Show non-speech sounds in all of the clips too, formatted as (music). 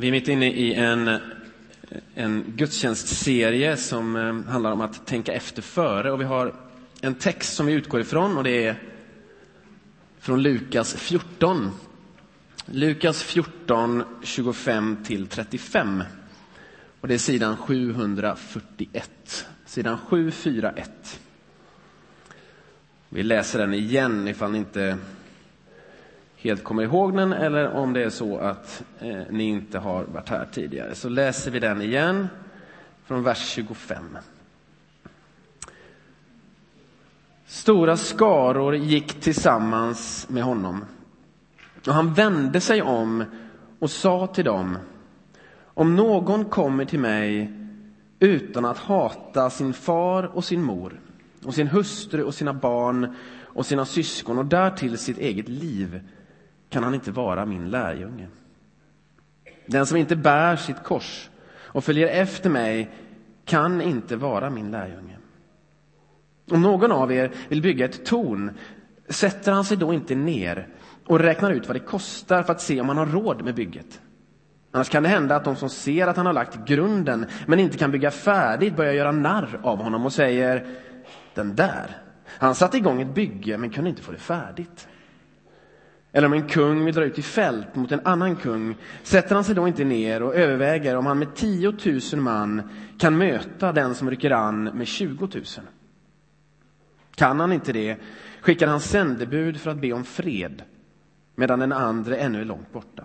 Vi är mitt inne i en, en gudstjänstserie som eh, handlar om att tänka efter före. Och vi har en text som vi utgår ifrån och det är från Lukas 14. Lukas 14, 25 till 35. Och det är sidan 741. Sidan 741. Vi läser den igen ifall ni inte helt kommer ihåg den eller om det är så att eh, ni inte har varit här tidigare. Så läser vi den igen från vers 25. Stora skaror gick tillsammans med honom och han vände sig om och sa till dem om någon kommer till mig utan att hata sin far och sin mor och sin hustru och sina barn och sina syskon och därtill sitt eget liv kan han inte vara min lärjunge. Den som inte bär sitt kors och följer efter mig kan inte vara min lärjunge. Om någon av er vill bygga ett torn sätter han sig då inte ner och räknar ut vad det kostar för att se om han har råd med bygget. Annars kan det hända att de som ser att han har lagt grunden men inte kan bygga färdigt börjar göra narr av honom och säger den där, han satte igång ett bygge men kunde inte få det färdigt. Eller om en kung vill dra ut i fält mot en annan kung sätter han sig då inte ner och överväger om han med 10 000 man kan möta den som rycker an med 20 000. Kan han inte det skickar han sändebud för att be om fred medan den andra ännu är långt borta.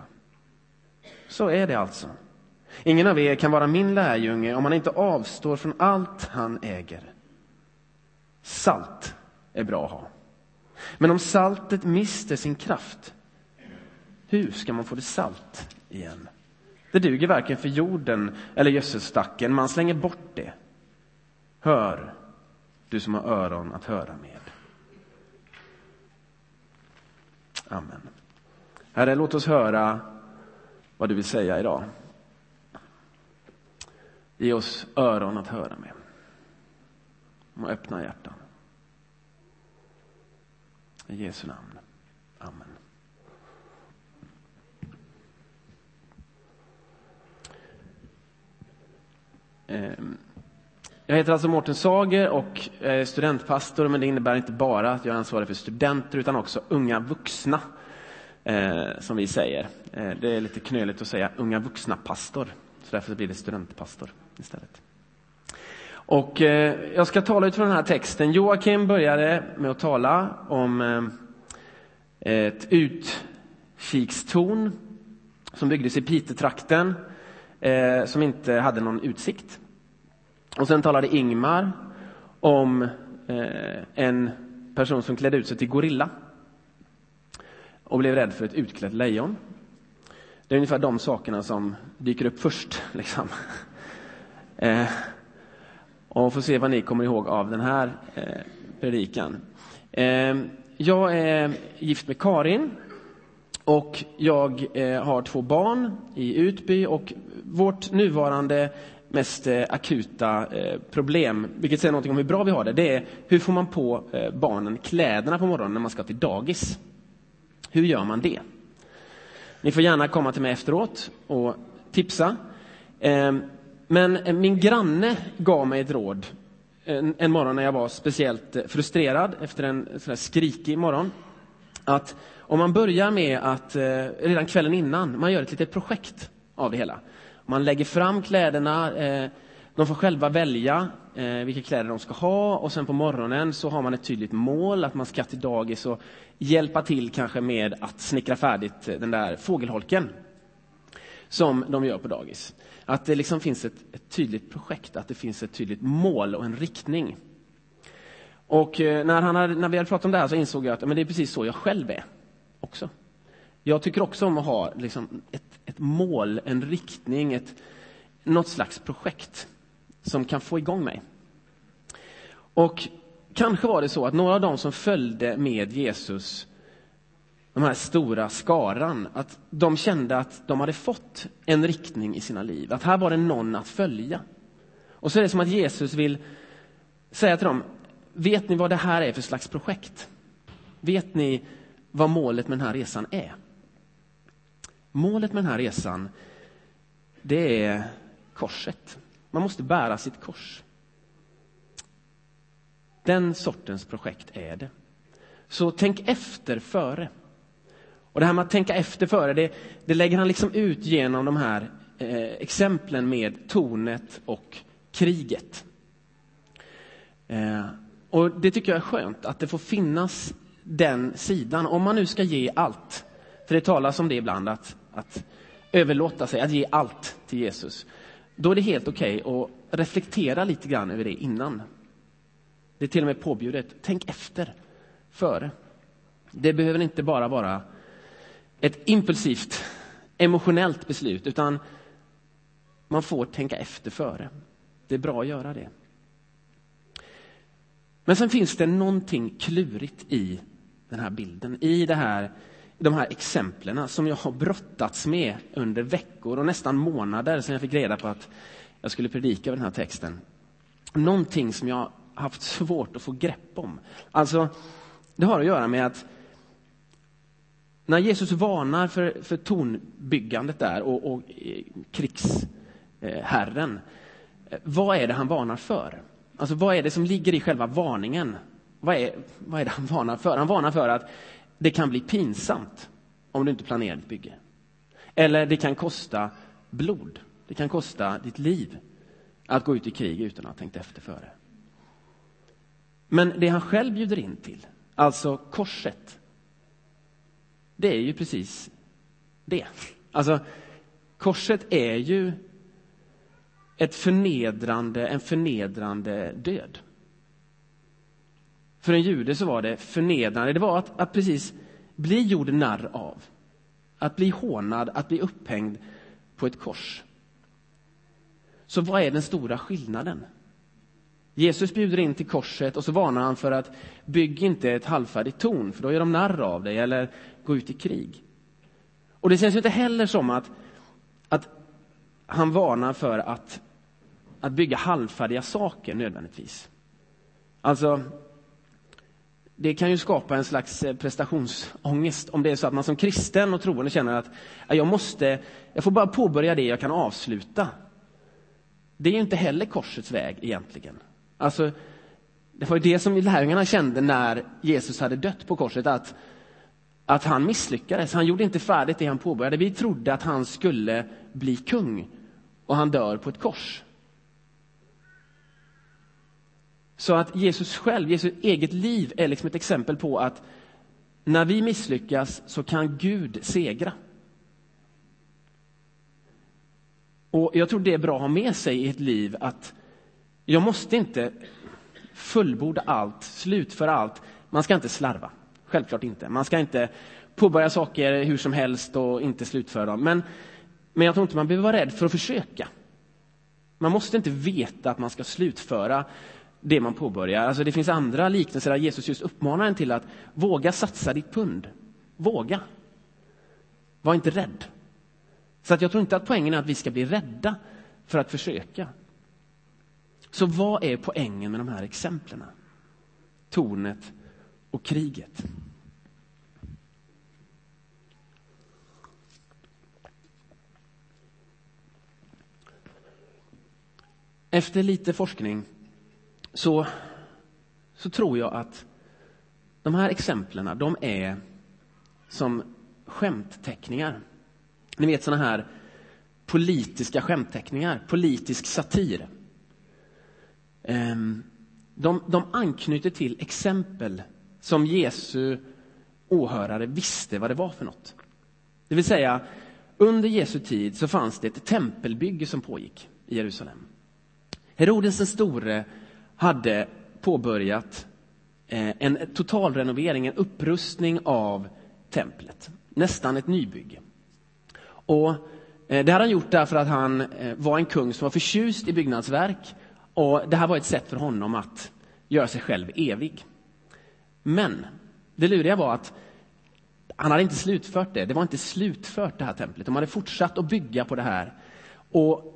Så är det alltså. Ingen av er kan vara min lärjunge om han inte avstår från allt han äger. Salt är bra att ha. Men om saltet mister sin kraft, hur ska man få det salt igen? Det duger varken för jorden eller gödselstacken, man slänger bort det. Hör, du som har öron att höra med. Amen. Herre, låt oss höra vad du vill säga idag. Ge oss öron att höra med. Och öppna hjärtan. I Jesu namn. Amen. Ehm, jag heter alltså Mårten Sager och är studentpastor, men det innebär inte bara att jag är ansvarig för studenter utan också unga vuxna, eh, som vi säger. Eh, det är lite knöligt att säga unga vuxna-pastor, så därför blir det studentpastor istället. Och eh, jag ska tala utifrån den här texten. Joakim började med att tala om eh, ett utkikstorn som byggdes i Piteå-trakten eh, som inte hade någon utsikt. Och sen talade Ingmar om eh, en person som klädde ut sig till gorilla och blev rädd för ett utklätt lejon. Det är ungefär de sakerna som dyker upp först. (laughs) Liksom. Eh, och får se vad ni kommer ihåg av den här eh, predikan. Ehm, jag är gift med Karin och jag eh, har två barn i Utby och vårt nuvarande mest eh, akuta problem, vilket säger något om hur bra vi har det, det är hur får man på barnen kläderna på morgonen när man ska till dagis? Hur gör man det? Ni får gärna komma till mig efteråt och tipsa. Ehm, men eh, min granne gav mig ett råd en, en morgon när jag var speciellt eh, frustrerad efter en sån skrikig morgon. Att om man börjar med att, eh, redan kvällen innan, man gör ett litet projekt av det hela. Man lägger fram kläderna, eh, de får själva välja vilka kläder de ska ha och sen på morgonen så har man ett tydligt mål att man ska till dagis och hjälpa till kanske med att snickra färdigt den där fågelholken som de gör på dagis. Att det liksom finns ett, ett tydligt projekt, att det finns ett tydligt mål och en riktning. Och eh, när, han hade, när vi hade pratat om det här så insåg jag att men det är precis så jag själv är också. Jag tycker också om att ha liksom ett, ett mål, en riktning, ett, något slags projekt som kan få igång mig. Och kanske var det så att några av dem som följde med Jesus de här stora skaran, att de kände att de hade fått en riktning i sina liv, att här var det någon att följa. Och så är det som att Jesus vill säga till dem, vet ni vad det här är för slags projekt? Vet ni vad målet med den här resan är? Målet med den här resan, det är korset. Man måste bära sitt kors. Den sortens projekt är det. Så tänk efter före. Och det här med att tänka efter före, det, det lägger han liksom ut genom de här eh, exemplen med tornet och kriget. Eh, och det tycker jag är skönt, att det får finnas den sidan. Om man nu ska ge allt, för det talas om det ibland, att, att överlåta sig, att ge allt till Jesus. Då är det helt okej okay att reflektera lite grann över det innan. Det är till och med påbjudet. Tänk efter, före. Det behöver inte bara vara ett impulsivt, emotionellt beslut, utan man får tänka efter före. Det är bra att göra det. Men sen finns det någonting klurigt i den här bilden, i det här, de här exemplen som jag har brottats med under veckor och nästan månader sedan jag fick reda på att jag skulle predika över den här texten. Någonting som jag haft svårt att få grepp om. Alltså, det har att göra med att när Jesus varnar för, för tornbyggandet där och, och eh, krigsherren, eh, vad är det han varnar för? Alltså vad är det som ligger i själva varningen? Vad är, vad är det han varnar för? Han varnar för att det kan bli pinsamt om du inte planerar ditt bygge. Eller det kan kosta blod. Det kan kosta ditt liv att gå ut i krig utan att ha tänkt efter före. Men det han själv bjuder in till, alltså korset, det är ju precis det. Alltså, korset är ju ett förnedrande, en förnedrande död. För en jude så var det förnedrande, det var att, att precis bli gjord narr av. Att bli hånad, att bli upphängd på ett kors. Så vad är den stora skillnaden? Jesus bjuder in till korset och så varnar han för att bygg inte ett halvfärdigt torn, för då gör de narr av dig, eller gå ut i krig. Och det känns ju inte heller som att, att han varnar för att, att bygga halvfärdiga saker nödvändigtvis. Alltså, det kan ju skapa en slags eh, prestationsångest om det är så att man som kristen och troende känner att jag måste, jag får bara påbörja det jag kan avsluta. Det är ju inte heller korsets väg egentligen. Alltså, det var ju det som lärjungarna kände när Jesus hade dött på korset, att, att han misslyckades. Han gjorde inte färdigt det han påbörjade. Vi trodde att han skulle bli kung och han dör på ett kors. Så att Jesus själv, Jesus eget liv är liksom ett exempel på att när vi misslyckas så kan Gud segra. Och jag tror det är bra att ha med sig i ett liv att jag måste inte fullborda allt, slutföra allt. Man ska inte slarva. Självklart inte. Man ska inte påbörja saker hur som helst och inte slutföra dem. Men, men jag tror inte man behöver vara rädd för att försöka. Man måste inte veta att man ska slutföra det man påbörjar. Alltså det finns andra liknelser där Jesus just uppmanar en till att våga satsa ditt pund. Våga. Var inte rädd. Så att jag tror inte att poängen är att vi ska bli rädda för att försöka. Så vad är poängen med de här exemplen? Tornet och kriget. Efter lite forskning så, så tror jag att de här exemplen de är som skämtteckningar. Ni vet såna här politiska skämtteckningar, politisk satir. Ehm, de, de anknyter till exempel som Jesu åhörare visste vad det var för något. Det vill säga, under Jesu tid så fanns det ett tempelbygge som pågick i Jerusalem. Herodes den store hade påbörjat eh, en totalrenovering, en upprustning av templet. Nästan ett nybygge. Och eh, det hade han gjort därför att han eh, var en kung som var förtjust i byggnadsverk och det här var ett sätt för honom att göra sig själv evig. Men det luriga var att han hade inte slutfört det. Det var inte slutfört det här templet. De hade fortsatt att bygga på det här. Och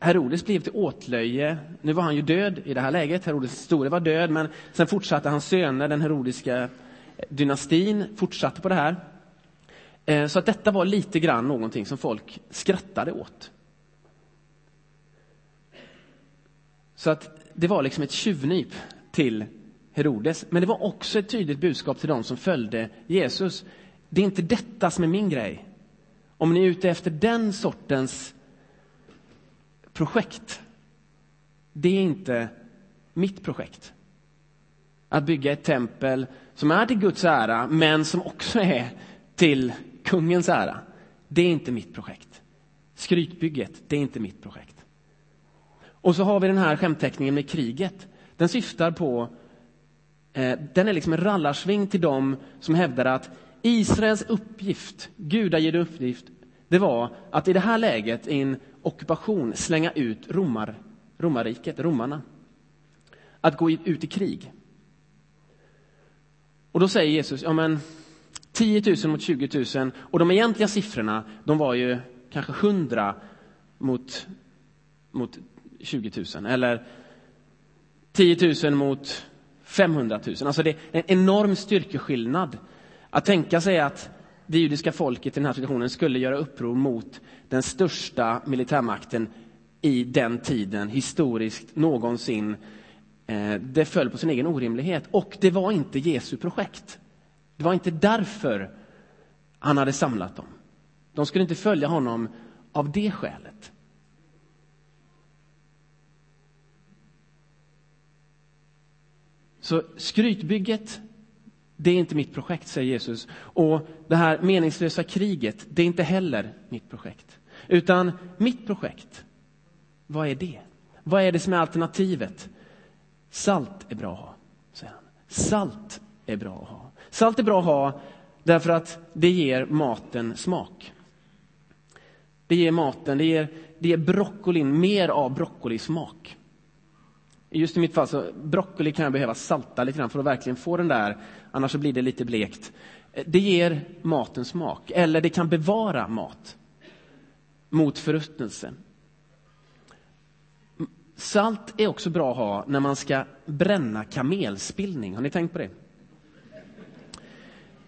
Herodes blev till åtlöje. Nu var han ju död i det här läget. Herodes store var död, men sen fortsatte hans söner, den herodiska dynastin, fortsatte på det här. Eh, så att detta var lite grann någonting som folk skrattade åt. Så att det var liksom ett tjuvnyp till Herodes. Men det var också ett tydligt budskap till de som följde Jesus. Det är inte detta som är min grej. Om ni är ute efter den sortens projekt, det är inte mitt projekt. Att bygga ett tempel som är till Guds ära, men som också är till kungens ära. Det är inte mitt projekt. Skrytbygget, det är inte mitt projekt. Och så har vi den här skämtteckningen med kriget. Den syftar på, eh, den är liksom en rallarsving till dem som hävdar att Israels uppgift, gudagiven uppgift, det var att i det här läget, i en ockupation, slänga ut romar, romarriket, romarna. Att gå ut i krig. Och då säger Jesus, ja men 10 000 mot 20 000 och de egentliga siffrorna, de var ju kanske 100 mot, mot 20 000 eller 10 000 mot 500 000. Alltså det är en enorm styrkeskillnad. Att tänka sig att det judiska folket i den här situationen skulle göra uppror mot den största militärmakten i den tiden, historiskt någonsin. Eh, det föll på sin egen orimlighet. Och det var inte Jesu projekt. Det var inte därför han hade samlat dem. De skulle inte följa honom av det skälet. Så skrytbygget, det är inte mitt projekt, säger Jesus. Och det här meningslösa kriget, det är inte heller mitt projekt. Utan mitt projekt, vad är det? Vad är det som är alternativet? Salt är bra att ha, säger han. Salt är bra att ha. Salt är bra att ha därför att det ger maten smak. Det ger maten, det ger, det ger broccolin mer av broccolismak. Just i mitt fall så broccoli kan jag behöva salta lite grann för att verkligen få den där, annars så blir det lite blekt. Eh, det ger maten smak, eller det kan bevara mat mot förruttnelse. Salt är också bra att ha när man ska bränna kamelspillning. Har ni tänkt på det?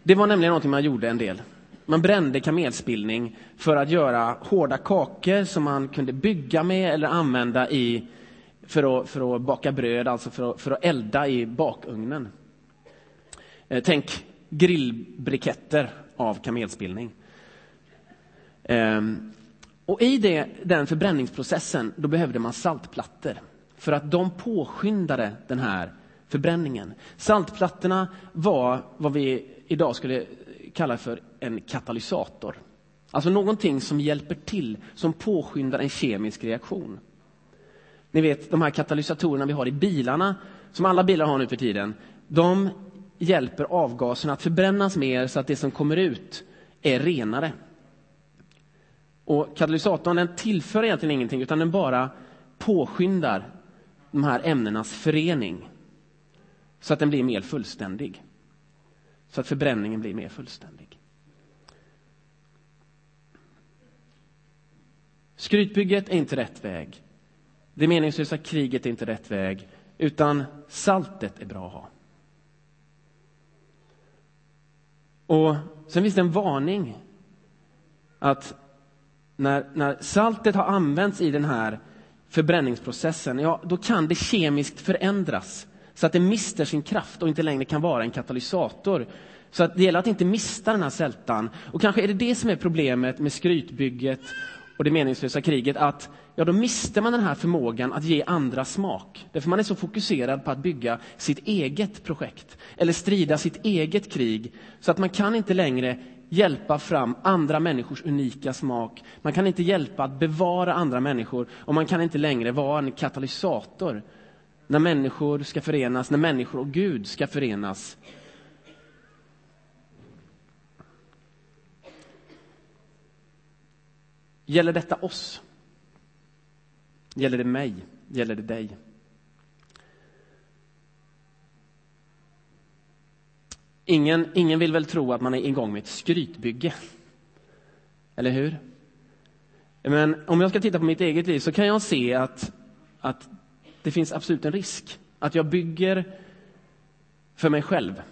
Det var nämligen någonting man gjorde en del. Man brände kamelspillning för att göra hårda kakor som man kunde bygga med eller använda i för att, för att baka bröd, alltså för att, för att elda i bakugnen. Eh, tänk grillbriketter av kamelspillning. Eh, och i det, den förbränningsprocessen då behövde man saltplattor för att de påskyndade den här förbränningen. Saltplattorna var vad vi idag skulle kalla för en katalysator. Alltså någonting som hjälper till, som påskyndar en kemisk reaktion. Ni vet de här katalysatorerna vi har i bilarna, som alla bilar har nu för tiden. De hjälper avgaserna att förbrännas mer så att det som kommer ut är renare. Och katalysatorn den tillför egentligen ingenting utan den bara påskyndar de här ämnenas förening så att den blir mer fullständig. Så att förbränningen blir mer fullständig. Skrytbygget är inte rätt väg. Det meningslösa kriget är inte rätt väg, utan saltet är bra att ha. Och sen finns det en varning att när, när saltet har använts i den här förbränningsprocessen, ja, då kan det kemiskt förändras så att det mister sin kraft och inte längre kan vara en katalysator. Så att det gäller att inte mista den här sältan. Och kanske är det det som är problemet med skrytbygget och det meningslösa kriget, att ja, då miste man den här förmågan att ge andra smak. Därför man är så fokuserad på att bygga sitt eget projekt eller strida sitt eget krig så att man kan inte längre hjälpa fram andra människors unika smak. Man kan inte hjälpa att bevara andra människor och man kan inte längre vara en katalysator när människor ska förenas, när människor och Gud ska förenas. Gäller detta oss? Gäller det mig? Gäller det dig? Ingen, ingen vill väl tro att man är igång med ett skrytbygge? Eller hur? Men om jag ska titta på mitt eget liv så kan jag se att, att det finns absolut en risk att jag bygger för mig själv.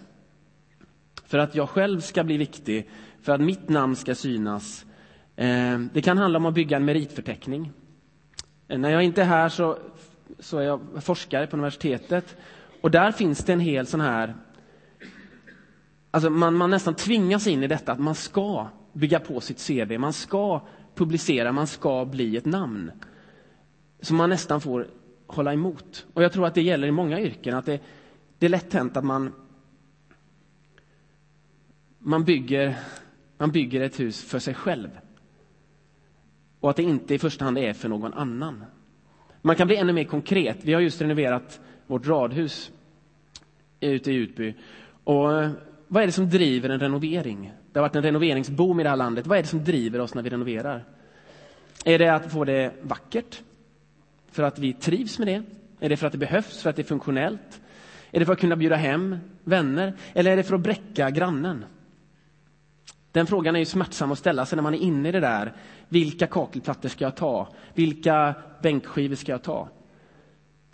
För att jag själv ska bli viktig, för att mitt namn ska synas. Eh, det kan handla om att bygga en meritförteckning. Eh, när jag inte är här så så är jag forskare på universitetet. Och där finns det en hel sån här... Alltså man, man nästan tvingas in i detta att man ska bygga på sitt CV, man ska publicera, man ska bli ett namn. Som man nästan får hålla emot. Och jag tror att det gäller i många yrken, att det, det är lätt hänt att man, man, bygger, man bygger ett hus för sig själv. Och att det inte i första hand är för någon annan. Man kan bli ännu mer konkret. Vi har just renoverat vårt radhus ute i Utby. Och eh, vad är det som driver en renovering? Det har varit en renoveringsboom i det här landet. Vad är det som driver oss när vi renoverar? Är det att få det vackert? För att vi trivs med det? Är det för att det behövs, för att det är funktionellt? Är det för att kunna bjuda hem vänner? Eller är det för att bräcka grannen? Den frågan är ju smärtsam att ställa sig när man är inne i det där. Vilka kakelplattor ska jag ta? Vilka bänkskivor ska jag ta?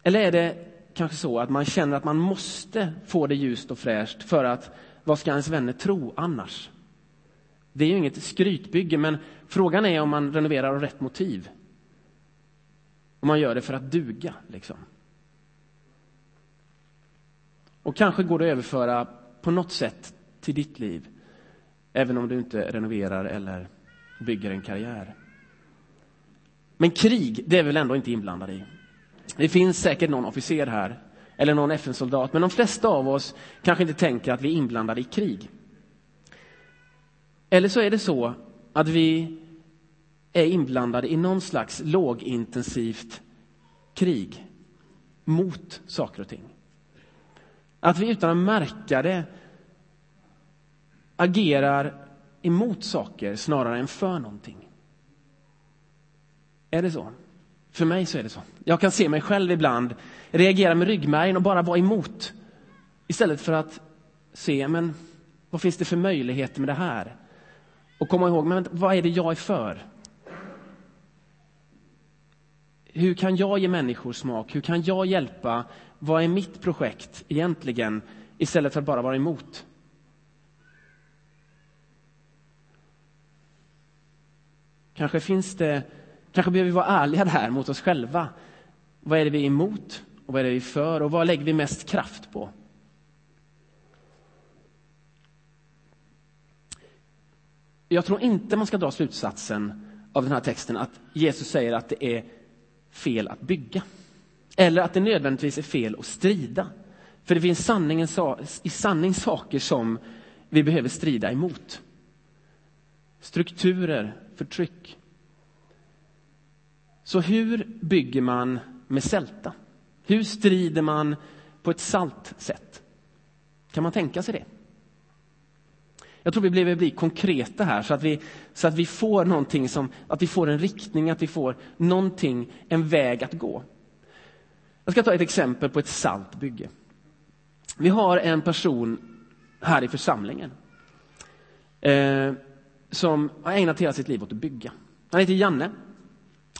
Eller är det kanske så att man känner att man måste få det ljust och fräscht för att vad ska ens vänner tro annars? Det är ju inget skrytbygge, men frågan är om man renoverar av rätt motiv. Om man gör det för att duga, liksom. Och kanske går det att överföra på något sätt till ditt liv, även om du inte renoverar eller bygger en karriär. Men krig, det är väl ändå inte inblandad i? Det finns säkert någon officer här, eller någon FN-soldat, men de flesta av oss kanske inte tänker att vi är inblandade i krig. Eller så är det så att vi är inblandade i någon slags lågintensivt krig mot saker och ting. Att vi utan att märka det agerar emot saker snarare än för någonting. Är det så? För mig så är det så. Jag kan se mig själv ibland reagera med ryggmärgen och bara vara emot. Istället för att se, men vad finns det för möjligheter med det här? Och komma ihåg, men vad är det jag är för? Hur kan jag ge människor smak? Hur kan jag hjälpa? Vad är mitt projekt egentligen? Istället för att bara vara emot. Kanske finns det, kanske behöver vi vara ärliga där mot oss själva. Vad är det vi är emot och vad är det vi är för och vad lägger vi mest kraft på? Jag tror inte man ska dra slutsatsen av den här texten att Jesus säger att det är fel att bygga. Eller att det nödvändigtvis är fel att strida. För det finns sanningen, i sanning saker som vi behöver strida emot. Strukturer, förtryck. Så hur bygger man med sälta? Hur strider man på ett salt sätt? Kan man tänka sig det? Jag tror vi behöver bli konkreta här så att vi, så att vi får någonting som, att vi får en riktning, att vi får någonting, en väg att gå. Jag ska ta ett exempel på ett salt bygge. Vi har en person här i församlingen eh, som har ägnat hela sitt liv åt att bygga. Han heter Janne.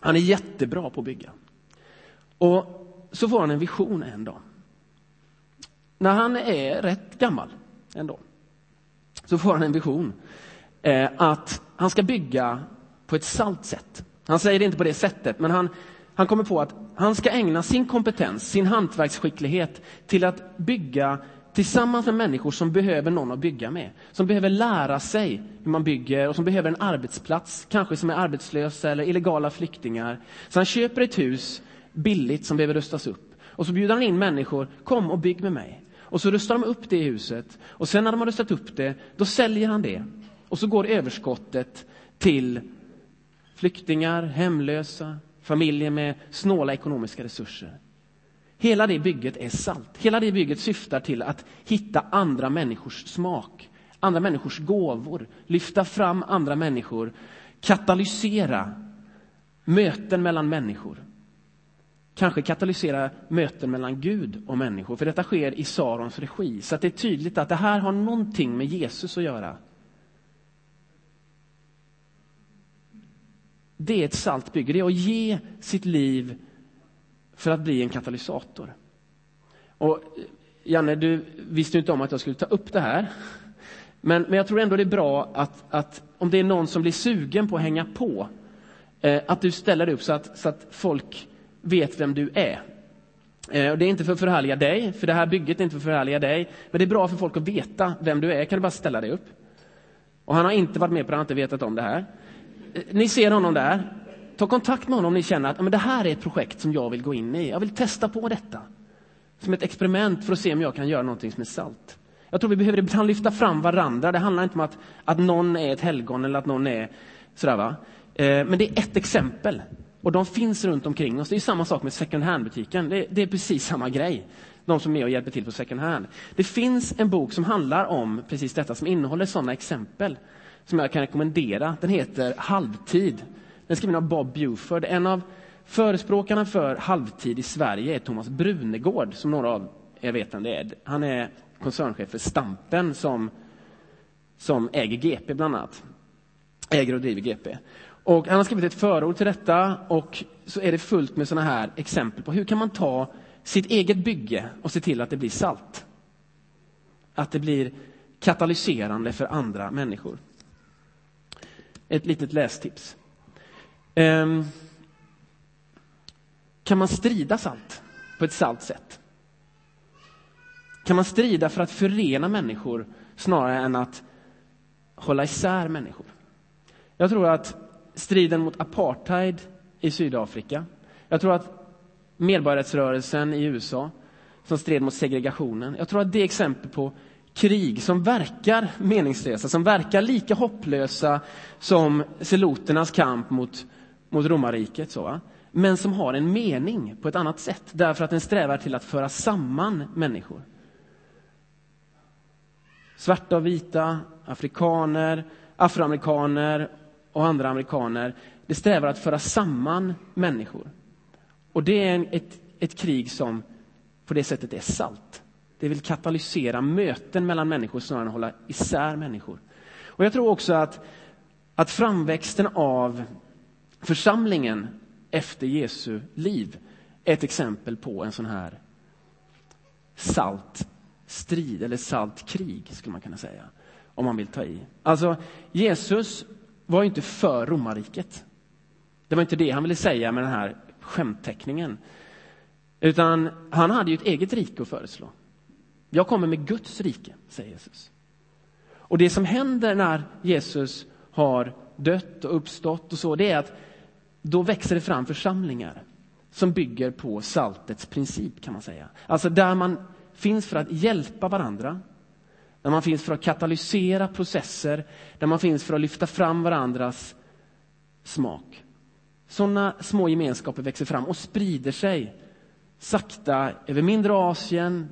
Han är jättebra på att bygga. Och så får han en vision en dag. När han är rätt gammal en dag, så får han en vision eh, att han ska bygga på ett salt sätt. Han säger det inte på det sättet, men han, han kommer på att han ska ägna sin kompetens, sin hantverksskicklighet till att bygga tillsammans med människor som behöver någon att bygga med. Som behöver lära sig hur man bygger och som behöver en arbetsplats, kanske som är arbetslösa eller illegala flyktingar. Så han köper ett hus billigt som behöver rustas upp. Och så bjuder han in människor, kom och bygg med mig. Och så rustar de upp det huset. Och sen när de har rustat upp det, då säljer han det. Och så går överskottet till flyktingar, hemlösa, familjer med snåla ekonomiska resurser. Hela det bygget är salt. Hela det bygget syftar till att hitta andra människors smak, andra människors gåvor, lyfta fram andra människor, katalysera möten mellan människor. Kanske katalysera möten mellan Gud och människor, för detta sker i Sarons regi. Så att det är tydligt att det här har någonting med Jesus att göra. Det är ett salt bygge, det är att ge sitt liv för att bli en katalysator. Och Janne, du visste inte om att jag skulle ta upp det här. Men, men jag tror ändå det är bra att, att om det är någon som blir sugen på att hänga på, eh, att du ställer dig upp så att, så att folk vet vem du är. Eh, och det är inte för att förhärliga dig, för det här bygget är inte för att förhärliga dig. Men det är bra för folk att veta vem du är. Kan du bara ställa dig upp? Och han har inte varit med på det, han har inte vetat om det här. Eh, ni ser honom där. Ta kontakt med honom om ni känner att men det här är ett projekt som jag vill gå in i. Jag vill testa på detta. Som ett experiment för att se om jag kan göra någonting som är salt. Jag tror vi behöver ibland lyfta fram varandra. Det handlar inte om att, att någon är ett helgon eller att någon är sådär va. Eh, men det är ett exempel. Och de finns runt omkring oss. Det är samma sak med second hand-butiken. Det, det, är precis samma grej. De som är och hjälper till på second hand. Det finns en bok som handlar om precis detta, som innehåller sådana exempel. Som jag kan rekommendera. Den heter Halvtid. Den är skriven av Bob Buford. En av förespråkarna för halvtid i Sverige är Thomas Brunegård, som några av er vet vem det är. Han är koncernchef för Stampen som, som äger GP bland annat. Äger och driver GP. Och han har skrivit ett förord till detta och så är det fullt med sådana här exempel på hur kan man ta sitt eget bygge och se till att det blir salt. Att det blir katalyserande för andra människor. Ett litet lästips. Ehm, kan man strida salt på ett salt sätt? Kan man strida för att förena människor snarare än att hålla isär människor? Jag tror att striden mot apartheid i Sydafrika, jag tror att medborgarrättsrörelsen i USA som stred mot segregationen, jag tror att det är exempel på krig som verkar meningslösa, som verkar lika hopplösa som seloternas kamp mot, mot romarriket. Så, men som har en mening på ett annat sätt, därför att den strävar till att föra samman människor. Svarta och vita, afrikaner, afroamerikaner och andra amerikaner. Det strävar att föra samman människor. Och det är ett, ett krig som på det sättet är salt. Det vill katalysera möten mellan människor snarare än att hålla isär människor. Och jag tror också att, att framväxten av församlingen efter Jesu liv är ett exempel på en sån här salt strid, eller salt krig, skulle man kunna säga. Om man vill ta i. Alltså, Jesus var inte för romarriket. Det var inte det han ville säga med den här skämtteckningen. Utan han hade ju ett eget rike att föreslå. Jag kommer med Guds rike, säger Jesus. Och det som händer när Jesus har dött och uppstått och så, det är att då växer det fram församlingar som bygger på saltets princip, kan man säga. Alltså där man finns för att hjälpa varandra, där man finns för att katalysera processer, där man finns för att lyfta fram varandras smak. Sådana små gemenskaper växer fram och sprider sig sakta över mindre Asien,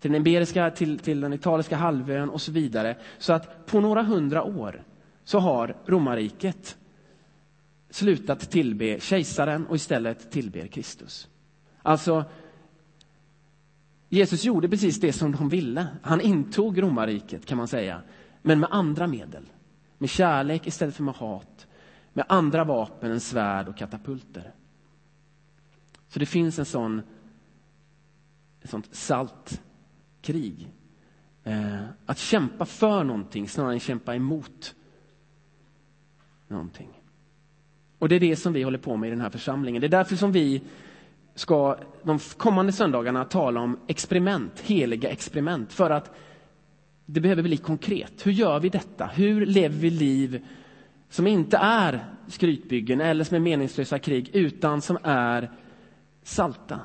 till den, iberiska, till, till den italiska halvön och så vidare. Så att på några hundra år så har romarriket slutat tillbe kejsaren och istället tillber Kristus. Alltså, Jesus gjorde precis det som de ville. Han intog romarriket, kan man säga, men med andra medel. Med kärlek istället för med hat. Med andra vapen än svärd och katapulter. Så det finns en sån, ett sånt salt krig. Eh, att kämpa för någonting snarare än kämpa emot någonting. Och det är det som vi håller på med i den här församlingen. Det är därför som vi ska de kommande söndagarna tala om experiment, heliga experiment. För att det behöver bli konkret. Hur gör vi detta? Hur lever vi liv som inte är skrytbyggen eller som är meningslösa krig, utan som är salta?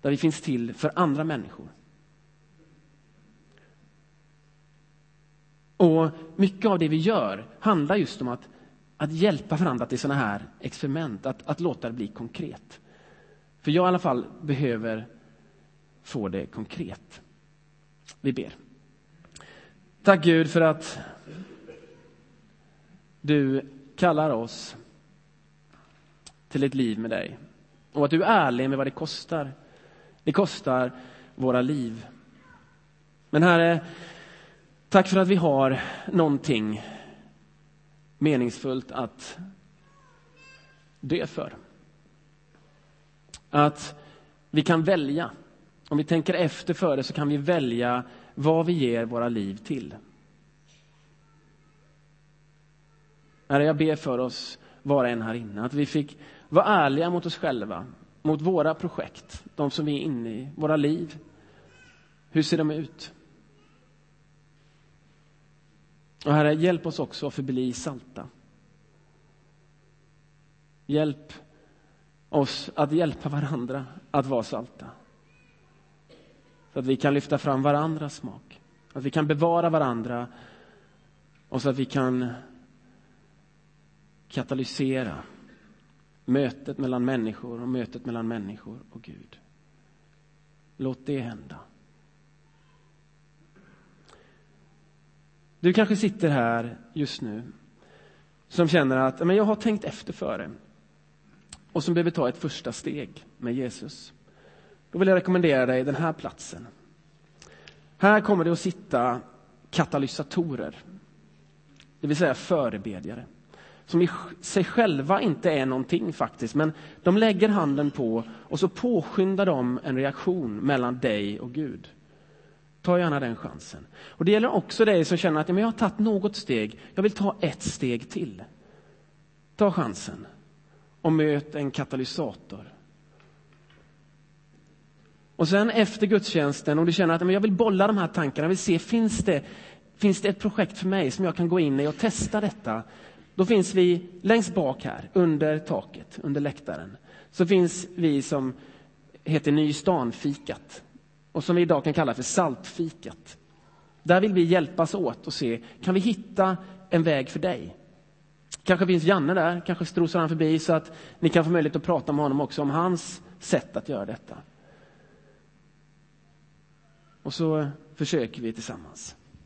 Där vi finns till för andra människor. Och mycket av det vi gör handlar just om att, att hjälpa varandra till sådana här experiment, att, att låta det bli konkret. För jag i alla fall behöver få det konkret. Vi ber. Tack Gud för att du kallar oss till ett liv med dig. Och att du är ärlig med vad det kostar. Det kostar våra liv. Men Herre, tack för att vi har någonting meningsfullt att dö för. Att vi kan välja. Om vi tänker efter före så kan vi välja vad vi ger våra liv till. Herre, jag ber för oss var och en här inne, att vi fick vara ärliga mot oss själva mot våra projekt, de som vi är inne i, våra liv. Hur ser de ut? Och Herre, hjälp oss också att förbli salta. Hjälp oss att hjälpa varandra att vara salta. Så att vi kan lyfta fram varandras smak. Att vi kan bevara varandra och så att vi kan katalysera mötet mellan människor och mötet mellan människor och Gud. Låt det hända. Du kanske sitter här just nu som känner att men jag har tänkt efter före och som behöver ta ett första steg med Jesus. Då vill jag rekommendera dig den här platsen. Här kommer det att sitta katalysatorer, det vill säga förebedjare som i sig själva inte är någonting faktiskt, men de lägger handen på och så påskyndar de en reaktion mellan dig och Gud. Ta gärna den chansen. Och Det gäller också dig som känner att ja, men jag har tagit något steg, jag vill ta ett steg till. Ta chansen och möt en katalysator. Och sen efter gudstjänsten, om du känner att men jag vill bolla de här tankarna, jag vill se, finns det, finns det ett projekt för mig som jag kan gå in i och testa detta? Då finns vi längst bak här, under taket, under läktaren. Så finns vi som heter Nystanfikat och som vi idag kan kalla för Saltfikat. Där vill vi hjälpas åt och se, kan vi hitta en väg för dig? Kanske finns Janne där, kanske strosar han förbi så att ni kan få möjlighet att prata med honom också om hans sätt att göra detta. Och så försöker vi tillsammans.